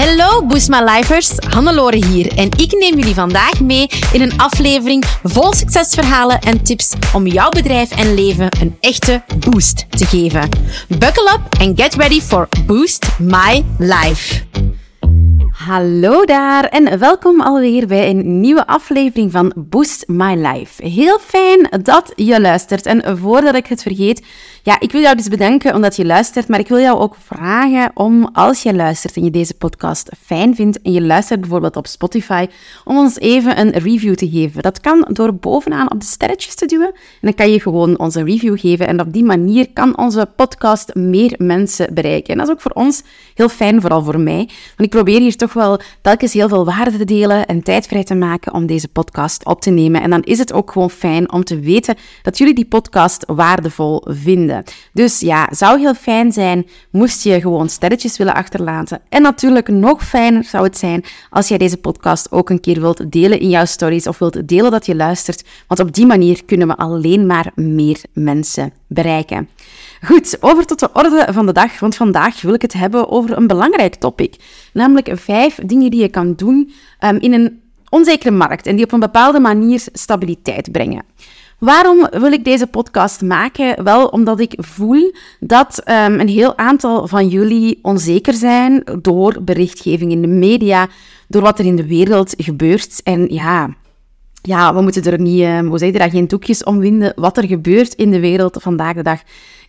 Hallo Boost My Lifers, Hannelore hier en ik neem jullie vandaag mee in een aflevering vol succesverhalen en tips om jouw bedrijf en leven een echte boost te geven. Buckle up and get ready for Boost My Life. Hallo daar en welkom alweer bij een nieuwe aflevering van Boost My Life. Heel fijn dat je luistert en voordat ik het vergeet, ja, ik wil jou dus bedanken omdat je luistert, maar ik wil jou ook vragen om, als je luistert en je deze podcast fijn vindt en je luistert bijvoorbeeld op Spotify, om ons even een review te geven. Dat kan door bovenaan op de sterretjes te duwen en dan kan je gewoon onze review geven en op die manier kan onze podcast meer mensen bereiken. En dat is ook voor ons heel fijn, vooral voor mij, want ik probeer hier toch wel telkens heel veel waarde te delen en tijd vrij te maken om deze podcast op te nemen. En dan is het ook gewoon fijn om te weten dat jullie die podcast waardevol vinden. Dus ja, zou heel fijn zijn moest je gewoon sterretjes willen achterlaten. En natuurlijk nog fijner zou het zijn als jij deze podcast ook een keer wilt delen in jouw stories of wilt delen dat je luistert. Want op die manier kunnen we alleen maar meer mensen bereiken. Goed, over tot de orde van de dag, want vandaag wil ik het hebben over een belangrijk topic. Namelijk vijf dingen die je kan doen um, in een onzekere markt en die op een bepaalde manier stabiliteit brengen. Waarom wil ik deze podcast maken? Wel omdat ik voel dat um, een heel aantal van jullie onzeker zijn door berichtgeving in de media, door wat er in de wereld gebeurt. En ja, ja we moeten er niet, uh, we zeggen daar geen doekjes om winden. Wat er gebeurt in de wereld vandaag de dag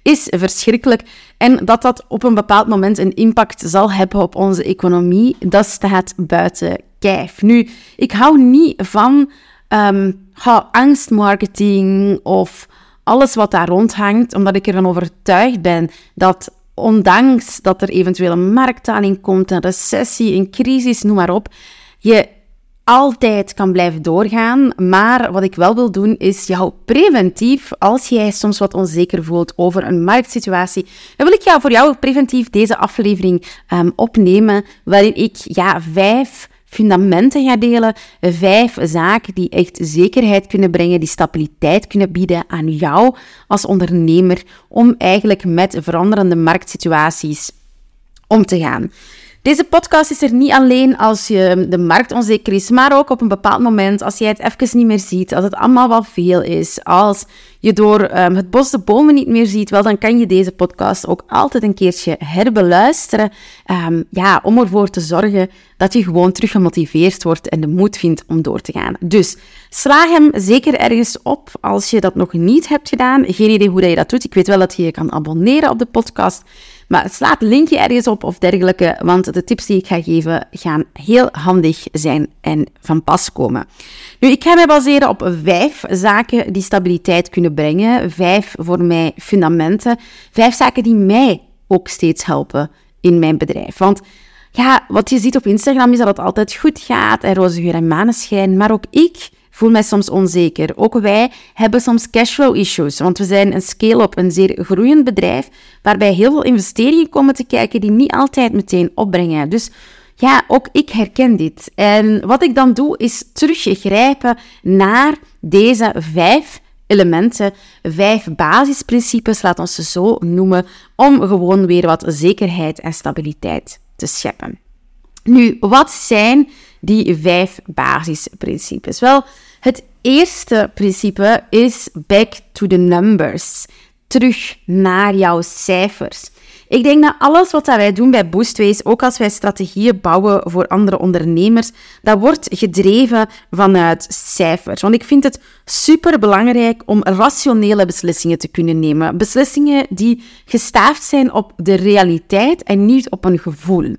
is verschrikkelijk. En dat dat op een bepaald moment een impact zal hebben op onze economie, dat staat buiten kijf. Nu, ik hou niet van um, angstmarketing of alles wat daar rondhangt, omdat ik ervan overtuigd ben dat ondanks dat er eventueel een marktdaling komt, een recessie, een crisis, noem maar op, je altijd kan blijven doorgaan. Maar wat ik wel wil doen, is jou preventief, als jij soms wat onzeker voelt over een marktsituatie, dan wil ik jou voor jou preventief deze aflevering um, opnemen, waarin ik ja, vijf fundamenten ga delen. Vijf zaken die echt zekerheid kunnen brengen, die stabiliteit kunnen bieden aan jou als ondernemer om eigenlijk met veranderende marktsituaties om te gaan. Deze podcast is er niet alleen als je de markt onzeker is, maar ook op een bepaald moment als jij het even niet meer ziet, als het allemaal wel veel is, als je door um, het bos de bomen niet meer ziet, wel dan kan je deze podcast ook altijd een keertje herbeluisteren, um, ja, om ervoor te zorgen dat je gewoon terug gemotiveerd wordt en de moed vindt om door te gaan. Dus sla hem zeker ergens op als je dat nog niet hebt gedaan. Geen idee hoe dat je dat doet. Ik weet wel dat je je kan abonneren op de podcast. Maar slaat het linkje ergens op of dergelijke, want de tips die ik ga geven gaan heel handig zijn en van pas komen. Nu, ik ga mij baseren op vijf zaken die stabiliteit kunnen brengen. Vijf voor mij fundamenten. Vijf zaken die mij ook steeds helpen in mijn bedrijf. Want ja, wat je ziet op Instagram is dat het altijd goed gaat en roze geur en maneschijn. Maar ook ik voel mij soms onzeker. Ook wij hebben soms cashflow issues, want we zijn een scale-up, een zeer groeiend bedrijf, waarbij heel veel investeringen komen te kijken die niet altijd meteen opbrengen. Dus ja, ook ik herken dit. En wat ik dan doe, is teruggrijpen naar deze vijf elementen, vijf basisprincipes, laat ons ze zo noemen, om gewoon weer wat zekerheid en stabiliteit te scheppen. Nu, wat zijn die vijf basisprincipes? Wel, het eerste principe is back to the numbers. Terug naar jouw cijfers. Ik denk dat alles wat wij doen bij Boostways, ook als wij strategieën bouwen voor andere ondernemers, dat wordt gedreven vanuit cijfers. Want ik vind het super belangrijk om rationele beslissingen te kunnen nemen. Beslissingen die gestaafd zijn op de realiteit en niet op een gevoel.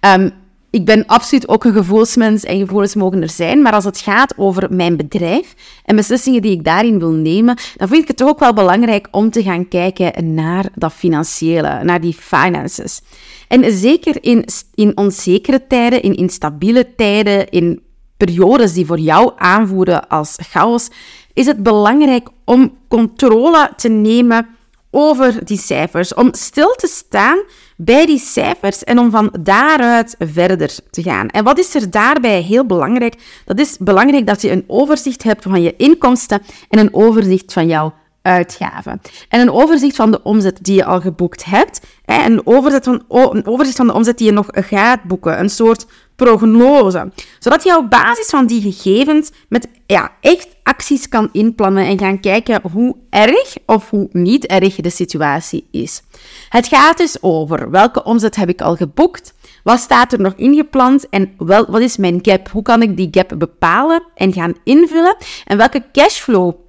Um, ik ben absoluut ook een gevoelsmens en gevoelens mogen er zijn. Maar als het gaat over mijn bedrijf en beslissingen die ik daarin wil nemen, dan vind ik het toch ook wel belangrijk om te gaan kijken naar dat financiële, naar die finances. En zeker in, in onzekere tijden, in instabiele tijden, in periodes die voor jou aanvoeren als chaos, is het belangrijk om controle te nemen over die cijfers. Om stil te staan bij die cijfers en om van daaruit verder te gaan. En wat is er daarbij heel belangrijk? Dat is belangrijk dat je een overzicht hebt van je inkomsten en een overzicht van jouw uitgaven. En een overzicht van de omzet die je al geboekt hebt. En een overzicht van, een overzicht van de omzet die je nog gaat boeken. Een soort prognose. Zodat je op basis van die gegevens met ja, echt acties kan inplannen en gaan kijken hoe erg of hoe niet erg de situatie is. Het gaat dus over welke omzet heb ik al geboekt, wat staat er nog ingepland en wel, wat is mijn gap? Hoe kan ik die gap bepalen en gaan invullen? En welke cashflow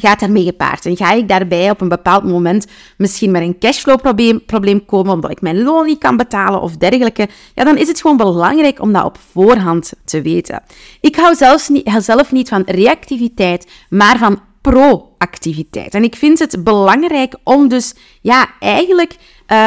gaat daarmee gepaard. En ga ik daarbij op een bepaald moment misschien met een cashflow-probleem probleem komen, omdat ik mijn loon niet kan betalen of dergelijke, ja, dan is het gewoon belangrijk om dat op voorhand te weten. Ik hou zelfs niet, zelf niet van reactiviteit, maar van proactiviteit. En ik vind het belangrijk om dus ja, eigenlijk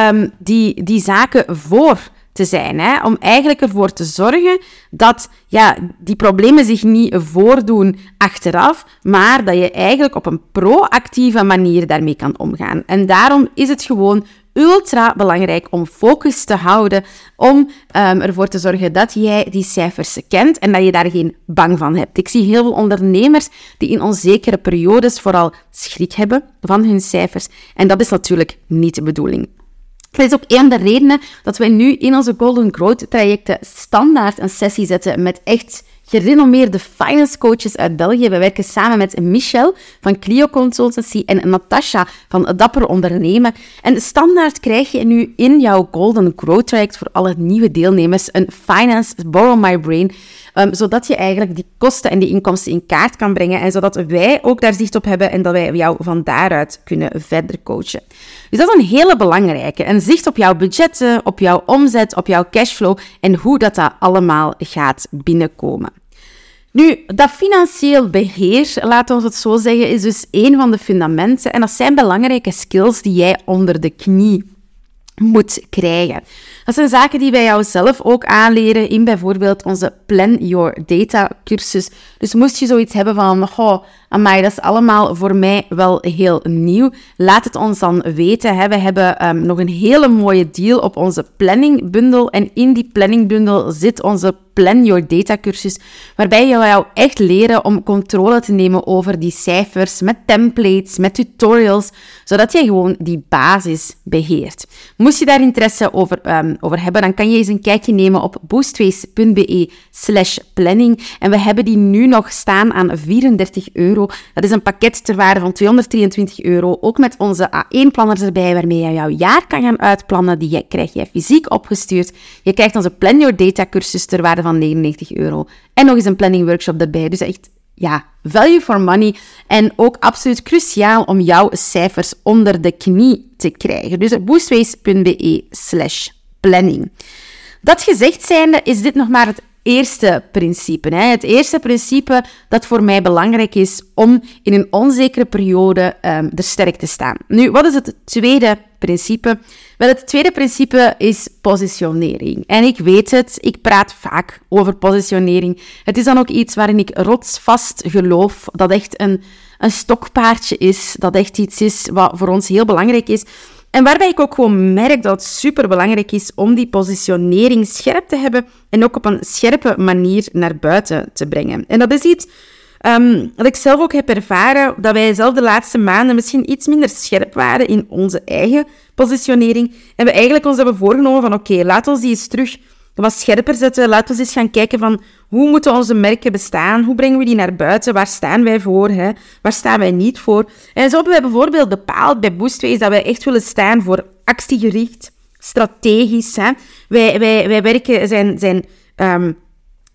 um, die, die zaken voor te zijn. Hè? Om eigenlijk ervoor te zorgen dat ja, die problemen zich niet voordoen achteraf, maar dat je eigenlijk op een proactieve manier daarmee kan omgaan. En daarom is het gewoon ultra belangrijk om focus te houden, om um, ervoor te zorgen dat jij die cijfers kent en dat je daar geen bang van hebt. Ik zie heel veel ondernemers die in onzekere periodes vooral schrik hebben van hun cijfers en dat is natuurlijk niet de bedoeling. Dat is ook een van de redenen dat wij nu in onze Golden Growth trajecten standaard een sessie zetten met echt gerenommeerde finance coaches uit België. We werken samen met Michel van Clio Consultancy en Natasha van Dapper Ondernemen. En standaard krijg je nu in jouw Golden Growth traject voor alle nieuwe deelnemers een Finance Borrow My Brain Um, zodat je eigenlijk die kosten en die inkomsten in kaart kan brengen en zodat wij ook daar zicht op hebben en dat wij jou van daaruit kunnen verder coachen. Dus dat is een hele belangrijke. Een zicht op jouw budgetten, op jouw omzet, op jouw cashflow en hoe dat, dat allemaal gaat binnenkomen. Nu, dat financieel beheer, laten we het zo zeggen, is dus een van de fundamenten. En dat zijn belangrijke skills die jij onder de knie moet krijgen. Dat zijn zaken die wij jou zelf ook aanleren in bijvoorbeeld onze Plan Your Data cursus. Dus moest je zoiets hebben van, oh, amai, dat is allemaal voor mij wel heel nieuw. Laat het ons dan weten. Hè. We hebben um, nog een hele mooie deal op onze planningbundel. En in die planningbundel zit onze Plan Your Data cursus, waarbij je jou echt leren om controle te nemen over die cijfers met templates, met tutorials, zodat je gewoon die basis beheert. Moest je daar interesse over, um, over hebben, dan kan je eens een kijkje nemen op boostface.be slash planning. En we hebben die nu nog staan aan 34 euro. Dat is een pakket ter waarde van 223 euro, ook met onze A1-planners erbij, waarmee je jouw jaar kan gaan uitplannen. Die krijg je fysiek opgestuurd. Je krijgt onze Plan Your Data cursus ter waarde van 99 euro. En nog eens een planning workshop erbij. Dus echt, ja, value for money. En ook absoluut cruciaal om jouw cijfers onder de knie te krijgen. Dus boostways.be slash planning. Dat gezegd zijnde is dit nog maar het eerste principe. Hè. Het eerste principe dat voor mij belangrijk is om in een onzekere periode um, er sterk te staan. Nu, wat is het tweede principe? Wel, het tweede principe is positionering. En ik weet het, ik praat vaak over positionering. Het is dan ook iets waarin ik rotsvast geloof dat echt een, een stokpaardje is, dat echt iets is wat voor ons heel belangrijk is. En waarbij ik ook gewoon merk dat het super belangrijk is om die positionering scherp te hebben en ook op een scherpe manier naar buiten te brengen. En dat is iets um, wat ik zelf ook heb ervaren, dat wij zelf de laatste maanden misschien iets minder scherp waren in onze eigen positionering. En we eigenlijk ons hebben voorgenomen van oké, laat ons die eens terug wat scherper zetten. Laten we eens gaan kijken van hoe moeten onze merken bestaan? Hoe brengen we die naar buiten? Waar staan wij voor? Hè? Waar staan wij niet voor? En zo hebben wij bijvoorbeeld bepaald bij Boostways dat wij echt willen staan voor actiegericht, strategisch. Hè? Wij, wij, wij werken, zijn, zijn um,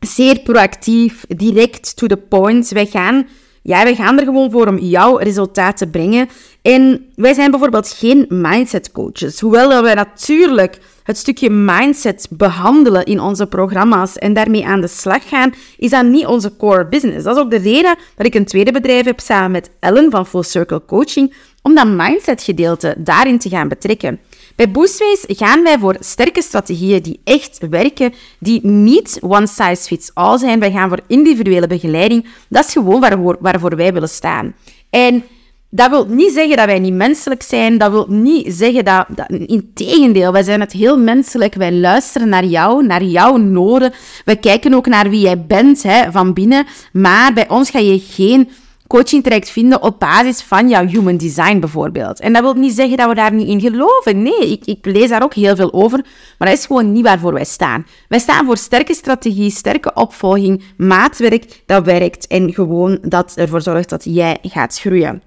zeer proactief, direct to the point. Wij gaan, ja, wij gaan er gewoon voor om jouw resultaat te brengen. En wij zijn bijvoorbeeld geen mindset coaches. Hoewel wij natuurlijk het stukje mindset behandelen in onze programma's en daarmee aan de slag gaan, is dat niet onze core business. Dat is ook de reden dat ik een tweede bedrijf heb samen met Ellen van Full Circle Coaching, om dat mindset gedeelte daarin te gaan betrekken. Bij Boostways gaan wij voor sterke strategieën die echt werken, die niet one size fits all zijn. Wij gaan voor individuele begeleiding. Dat is gewoon waarvoor, waarvoor wij willen staan. En dat wil niet zeggen dat wij niet menselijk zijn. Dat wil niet zeggen dat, dat... Integendeel, wij zijn het heel menselijk. Wij luisteren naar jou, naar jouw noden. Wij kijken ook naar wie jij bent hè, van binnen. Maar bij ons ga je geen coaching traject vinden op basis van jouw human design bijvoorbeeld. En dat wil niet zeggen dat we daar niet in geloven. Nee, ik, ik lees daar ook heel veel over, maar dat is gewoon niet waarvoor wij staan. Wij staan voor sterke strategie, sterke opvolging, maatwerk dat werkt en gewoon dat ervoor zorgt dat jij gaat groeien.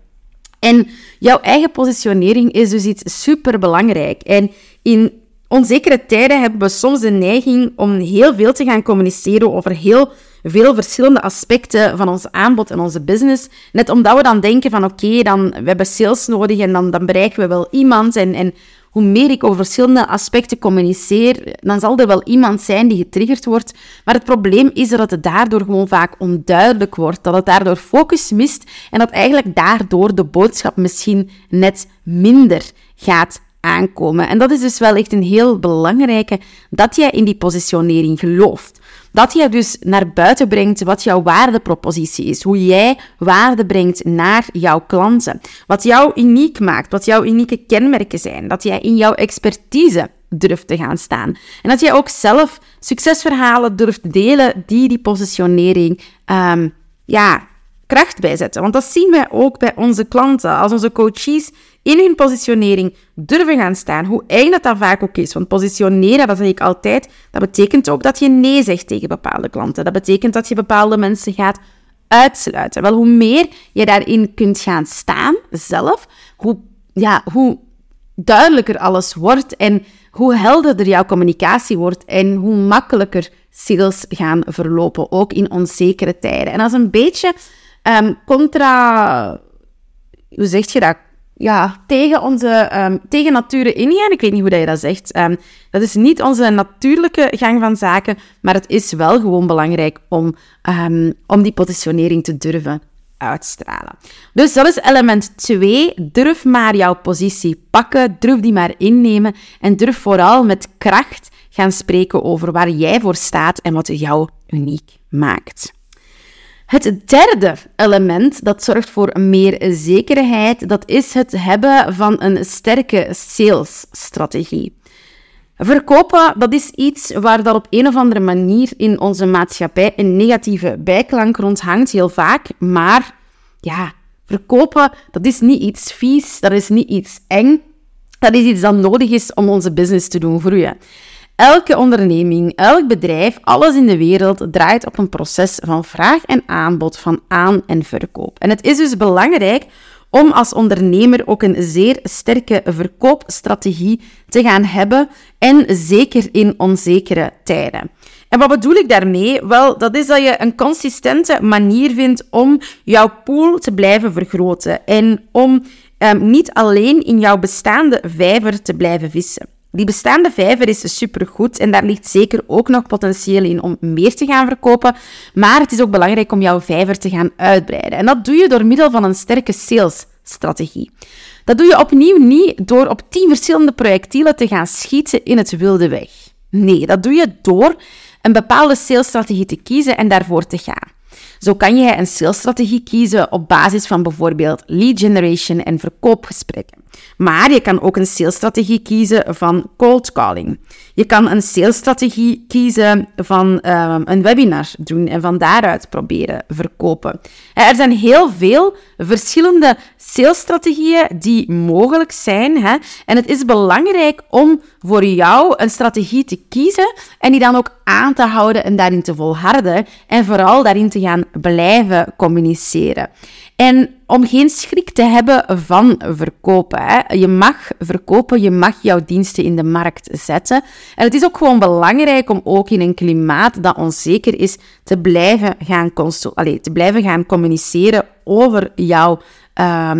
En jouw eigen positionering is dus iets super belangrijk. En in onzekere tijden hebben we soms de neiging om heel veel te gaan communiceren over heel veel verschillende aspecten van ons aanbod en onze business. Net omdat we dan denken van oké, dan we hebben sales nodig en dan, dan bereiken we wel iemand. En, en hoe meer ik over verschillende aspecten communiceer, dan zal er wel iemand zijn die getriggerd wordt. Maar het probleem is dat het daardoor gewoon vaak onduidelijk wordt, dat het daardoor focus mist en dat eigenlijk daardoor de boodschap misschien net minder gaat aankomen. En dat is dus wel echt een heel belangrijke, dat jij in die positionering gelooft. Dat jij dus naar buiten brengt wat jouw waardepropositie is. Hoe jij waarde brengt naar jouw klanten. Wat jou uniek maakt. Wat jouw unieke kenmerken zijn. Dat jij in jouw expertise durft te gaan staan. En dat jij ook zelf succesverhalen durft delen die die positionering um, ja, kracht bijzetten. Want dat zien wij ook bij onze klanten. Als onze coaches in hun positionering durven gaan staan, hoe eng dat dat vaak ook is. Want positioneren, dat zeg ik altijd, dat betekent ook dat je nee zegt tegen bepaalde klanten. Dat betekent dat je bepaalde mensen gaat uitsluiten. Wel, hoe meer je daarin kunt gaan staan, zelf, hoe, ja, hoe duidelijker alles wordt en hoe helderder jouw communicatie wordt en hoe makkelijker sales gaan verlopen, ook in onzekere tijden. En dat is een beetje um, contra... Hoe zeg je dat? Ja, tegen onze um, tegen nature ingaan. Ik weet niet hoe dat je dat zegt. Um, dat is niet onze natuurlijke gang van zaken, maar het is wel gewoon belangrijk om, um, om die positionering te durven uitstralen. Dus dat is element 2. Durf maar jouw positie pakken, durf die maar innemen en durf vooral met kracht gaan spreken over waar jij voor staat en wat jou uniek maakt. Het derde element dat zorgt voor meer zekerheid, dat is het hebben van een sterke salesstrategie. Verkopen, dat is iets waar dat op een of andere manier in onze maatschappij een negatieve bijklank rond hangt, heel vaak. Maar ja, verkopen, dat is niet iets vies, dat is niet iets eng. Dat is iets dat nodig is om onze business te doen groeien. Elke onderneming, elk bedrijf, alles in de wereld draait op een proces van vraag en aanbod, van aan- en verkoop. En het is dus belangrijk om als ondernemer ook een zeer sterke verkoopstrategie te gaan hebben en zeker in onzekere tijden. En wat bedoel ik daarmee? Wel, dat is dat je een consistente manier vindt om jouw pool te blijven vergroten en om um, niet alleen in jouw bestaande vijver te blijven vissen. Die bestaande vijver is supergoed en daar ligt zeker ook nog potentieel in om meer te gaan verkopen. Maar het is ook belangrijk om jouw vijver te gaan uitbreiden. En dat doe je door middel van een sterke salesstrategie. Dat doe je opnieuw niet door op tien verschillende projectielen te gaan schieten in het wilde weg. Nee, dat doe je door een bepaalde salesstrategie te kiezen en daarvoor te gaan. Zo kan je een salesstrategie kiezen op basis van bijvoorbeeld lead generation en verkoopgesprekken. Maar je kan ook een salesstrategie kiezen van cold calling. Je kan een salesstrategie kiezen van um, een webinar doen en van daaruit proberen verkopen. Er zijn heel veel verschillende salesstrategieën die mogelijk zijn. Hè? En het is belangrijk om voor jou een strategie te kiezen en die dan ook aan te houden en daarin te volharden. En vooral daarin te gaan blijven communiceren. En om geen schrik te hebben van verkopen. Hè. Je mag verkopen, je mag jouw diensten in de markt zetten. En het is ook gewoon belangrijk om ook in een klimaat dat onzeker is, te blijven gaan, Allee, te blijven gaan communiceren over, jouw, uh,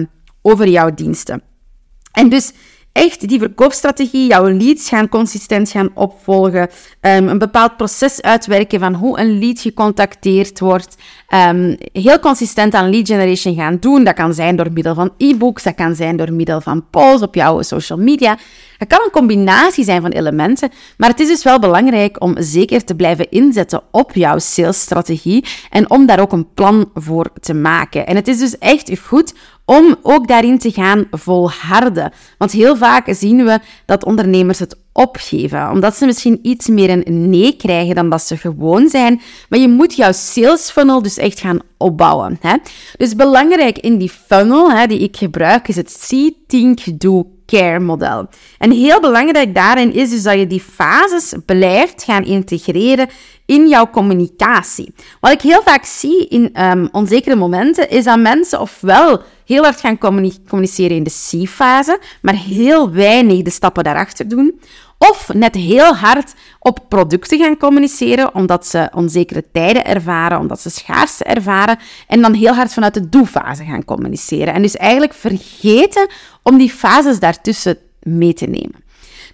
over jouw diensten. En dus echt die verkoopstrategie, jouw leads gaan consistent gaan opvolgen, um, een bepaald proces uitwerken van hoe een lead gecontacteerd wordt, um, heel consistent aan lead generation gaan doen. Dat kan zijn door middel van e-books, dat kan zijn door middel van polls op jouw social media. Het kan een combinatie zijn van elementen, maar het is dus wel belangrijk om zeker te blijven inzetten op jouw salesstrategie en om daar ook een plan voor te maken. En het is dus echt goed om ook daarin te gaan volharden. Want heel vaak zien we dat ondernemers het opgeven, omdat ze misschien iets meer een nee krijgen dan dat ze gewoon zijn. Maar je moet jouw sales funnel dus echt gaan opbouwen. Hè? Dus belangrijk in die funnel hè, die ik gebruik is het See, Think, Do, care model. En heel belangrijk daarin is dus dat je die fases blijft gaan integreren in jouw communicatie. Wat ik heel vaak zie in um, onzekere momenten, is dat mensen ofwel heel hard gaan communiceren in de C-fase, maar heel weinig de stappen daarachter doen. Of net heel hard op producten gaan communiceren, omdat ze onzekere tijden ervaren, omdat ze schaarste ervaren, en dan heel hard vanuit de do-fase gaan communiceren. En dus eigenlijk vergeten om die fases daartussen mee te nemen.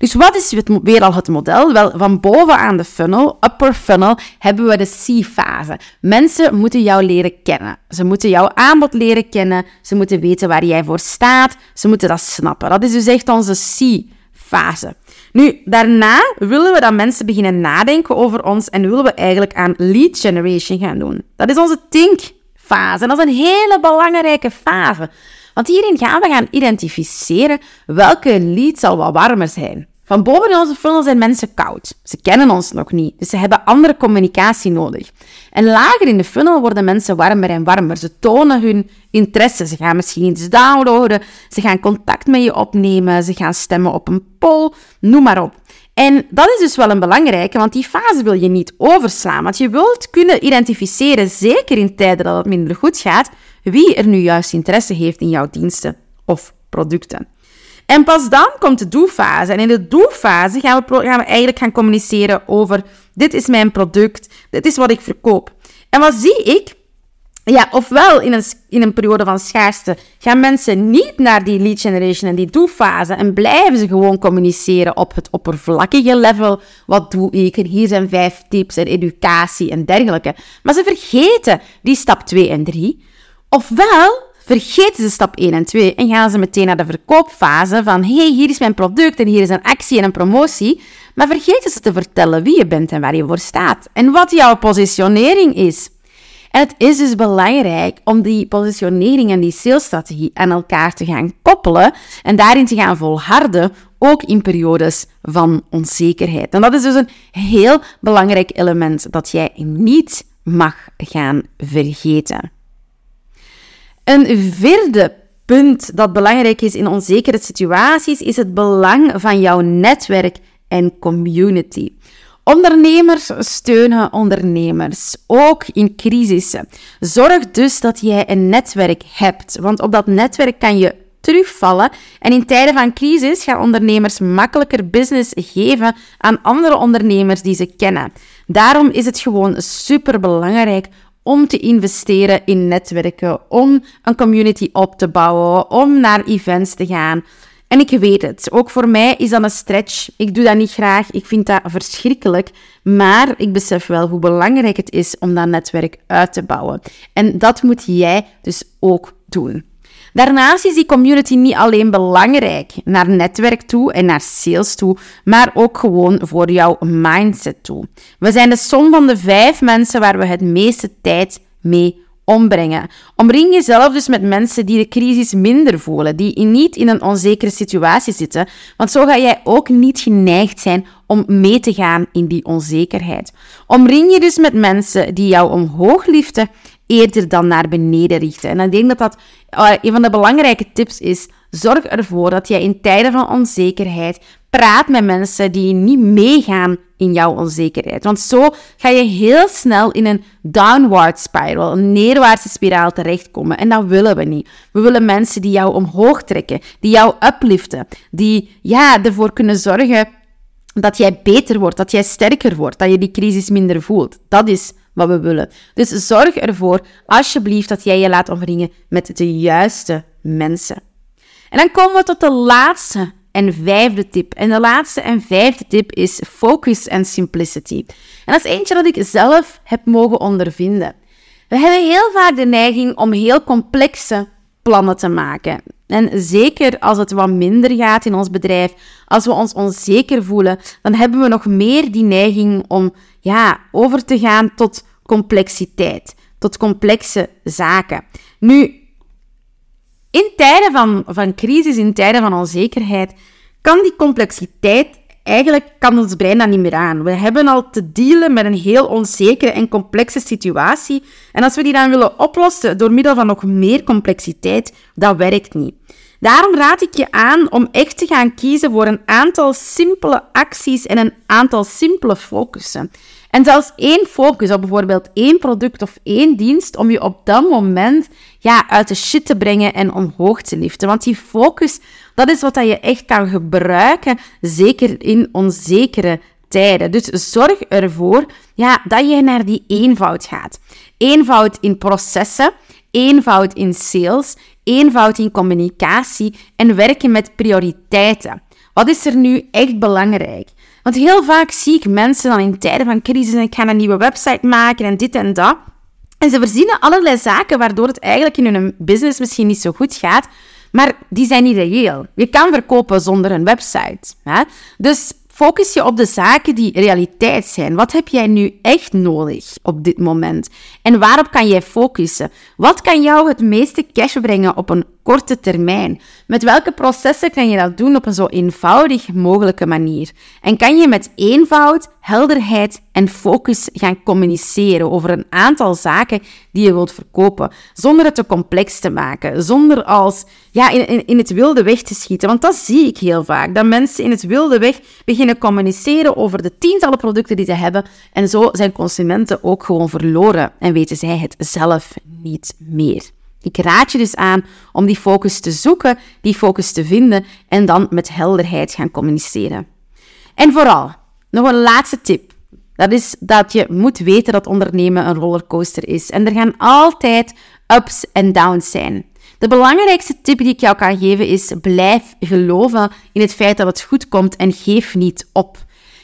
Dus wat is het, weer al het model? Wel, van bovenaan de funnel, upper funnel, hebben we de C-fase. Mensen moeten jou leren kennen. Ze moeten jouw aanbod leren kennen. Ze moeten weten waar jij voor staat. Ze moeten dat snappen. Dat is dus echt onze C-fase. Nu, daarna willen we dat mensen beginnen nadenken over ons en willen we eigenlijk aan lead generation gaan doen. Dat is onze think-fase. En dat is een hele belangrijke fase. Want hierin gaan we gaan identificeren welke lead al wat warmer zijn. Van boven in onze funnel zijn mensen koud. Ze kennen ons nog niet, dus ze hebben andere communicatie nodig. En lager in de funnel worden mensen warmer en warmer. Ze tonen hun interesse. Ze gaan misschien iets downloaden. Ze gaan contact met je opnemen. Ze gaan stemmen op een poll. Noem maar op. En dat is dus wel een belangrijke, want die fase wil je niet overslaan. Want je wilt kunnen identificeren, zeker in tijden dat het minder goed gaat, wie er nu juist interesse heeft in jouw diensten of producten. En pas dan komt de do-fase. En in de do-fase gaan we, gaan we eigenlijk gaan communiceren over: dit is mijn product, dit is wat ik verkoop. En wat zie ik? Ja, ofwel in een, in een periode van schaarste gaan mensen niet naar die lead generation en die do-fase en blijven ze gewoon communiceren op het oppervlakkige level. Wat doe ik? En hier zijn vijf tips en educatie en dergelijke. Maar ze vergeten die stap 2 en 3. Ofwel vergeten ze stap 1 en 2 en gaan ze meteen naar de verkoopfase van hey, hier is mijn product en hier is een actie en een promotie. Maar vergeten ze te vertellen wie je bent en waar je voor staat en wat jouw positionering is. En het is dus belangrijk om die positionering en die salesstrategie aan elkaar te gaan koppelen en daarin te gaan volharden, ook in periodes van onzekerheid. En dat is dus een heel belangrijk element dat jij niet mag gaan vergeten. Een vierde punt dat belangrijk is in onzekere situaties is het belang van jouw netwerk en community. Ondernemers steunen ondernemers, ook in crisissen. Zorg dus dat jij een netwerk hebt, want op dat netwerk kan je terugvallen. En in tijden van crisis gaan ondernemers makkelijker business geven aan andere ondernemers die ze kennen. Daarom is het gewoon super belangrijk om te investeren in netwerken, om een community op te bouwen, om naar events te gaan. En ik weet het, ook voor mij is dat een stretch. Ik doe dat niet graag, ik vind dat verschrikkelijk. Maar ik besef wel hoe belangrijk het is om dat netwerk uit te bouwen. En dat moet jij dus ook doen. Daarnaast is die community niet alleen belangrijk naar netwerk toe en naar sales toe, maar ook gewoon voor jouw mindset toe. We zijn de som van de vijf mensen waar we het meeste tijd mee ombrengen. Omring jezelf dus met mensen die de crisis minder voelen, die niet in een onzekere situatie zitten, want zo ga jij ook niet geneigd zijn om mee te gaan in die onzekerheid. Omring je dus met mensen die jou omhoog liften eerder dan naar beneden richten. En ik denk dat dat uh, een van de belangrijke tips is. Zorg ervoor dat jij in tijden van onzekerheid praat met mensen die niet meegaan in jouw onzekerheid. Want zo ga je heel snel in een downward spiral, een neerwaartse spiraal terechtkomen. En dat willen we niet. We willen mensen die jou omhoog trekken, die jou upliften, die ja, ervoor kunnen zorgen dat jij beter wordt, dat jij sterker wordt, dat je die crisis minder voelt. Dat is wat we willen. Dus zorg ervoor, alsjeblieft, dat jij je laat omringen met de juiste mensen. En dan komen we tot de laatste en vijfde tip. En de laatste en vijfde tip is focus en simplicity. En dat is eentje dat ik zelf heb mogen ondervinden. We hebben heel vaak de neiging om heel complexe plannen te maken. En zeker als het wat minder gaat in ons bedrijf, als we ons onzeker voelen, dan hebben we nog meer die neiging om ja, over te gaan tot complexiteit, tot complexe zaken. Nu, In tijden van, van crisis, in tijden van onzekerheid, kan die complexiteit eigenlijk kan ons brein dat niet meer aan. We hebben al te dealen met een heel onzekere en complexe situatie. En als we die dan willen oplossen door middel van nog meer complexiteit, dat werkt niet. Daarom raad ik je aan om echt te gaan kiezen voor een aantal simpele acties en een aantal simpele focussen. En zelfs één focus op bijvoorbeeld één product of één dienst om je op dat moment ja, uit de shit te brengen en omhoog te liften. Want die focus, dat is wat je echt kan gebruiken, zeker in onzekere tijden. Dus zorg ervoor ja, dat je naar die eenvoud gaat. Eenvoud in processen, eenvoud in sales, eenvoud in communicatie en werken met prioriteiten. Wat is er nu echt belangrijk? Want heel vaak zie ik mensen dan in tijden van crisis en ik ga een nieuwe website maken en dit en dat. En ze verzinnen allerlei zaken waardoor het eigenlijk in hun business misschien niet zo goed gaat, maar die zijn niet reëel. Je kan verkopen zonder een website. Hè? Dus focus je op de zaken die realiteit zijn. Wat heb jij nu echt nodig op dit moment? En waarop kan jij focussen? Wat kan jou het meeste cash brengen op een korte termijn? Met welke processen kan je dat doen op een zo eenvoudig mogelijke manier? En kan je met eenvoud, helderheid en focus gaan communiceren over een aantal zaken die je wilt verkopen, zonder het te complex te maken, zonder als ja, in, in, in het wilde weg te schieten. Want dat zie ik heel vaak, dat mensen in het wilde weg beginnen communiceren over de tientallen producten die ze hebben en zo zijn consumenten ook gewoon verloren en weten zij het zelf niet meer. Ik raad je dus aan om die focus te zoeken, die focus te vinden en dan met helderheid gaan communiceren. En vooral, nog een laatste tip. Dat is dat je moet weten dat ondernemen een rollercoaster is. En er gaan altijd ups en downs zijn. De belangrijkste tip die ik jou kan geven is: blijf geloven in het feit dat het goed komt en geef niet op.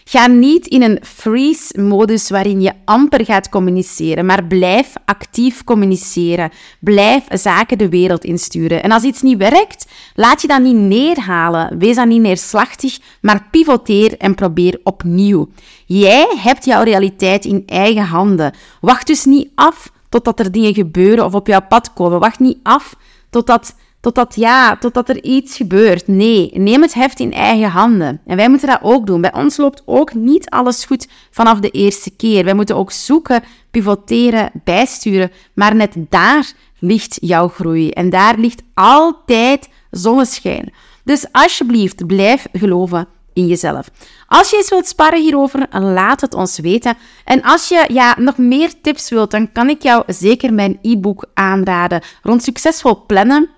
Ga niet in een freeze-modus waarin je amper gaat communiceren, maar blijf actief communiceren. Blijf zaken de wereld insturen. En als iets niet werkt, laat je dat niet neerhalen. Wees dan niet neerslachtig, maar pivoteer en probeer opnieuw. Jij hebt jouw realiteit in eigen handen. Wacht dus niet af totdat er dingen gebeuren of op jouw pad komen. Wacht niet af totdat Totdat, ja, totdat er iets gebeurt. Nee, neem het heft in eigen handen. En wij moeten dat ook doen. Bij ons loopt ook niet alles goed vanaf de eerste keer. Wij moeten ook zoeken, pivoteren, bijsturen. Maar net daar ligt jouw groei. En daar ligt altijd zonneschijn. Dus alsjeblieft, blijf geloven in jezelf. Als je eens wilt sparren hierover, laat het ons weten. En als je ja, nog meer tips wilt, dan kan ik jou zeker mijn e-book aanraden rond succesvol plannen.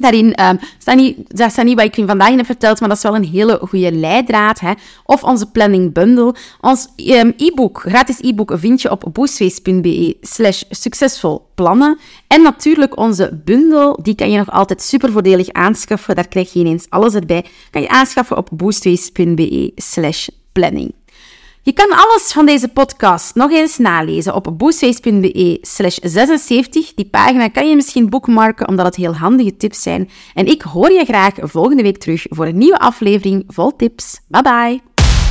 Daarin um, niet, dat niet wat ik je vandaag heb verteld, maar dat is wel een hele goede leidraad. Hè? Of onze planning bundle. Ons um, e-book, gratis e-book, vind je op boostface.be slash succesvol plannen. En natuurlijk onze bundel, die kan je nog altijd super voordelig aanschaffen. Daar krijg je ineens alles erbij. Kan je aanschaffen op boostface.be slash planning. Je kan alles van deze podcast nog eens nalezen op boostface.be slash 76. Die pagina kan je misschien bookmarken, omdat het heel handige tips zijn. En ik hoor je graag volgende week terug voor een nieuwe aflevering vol tips. Bye bye!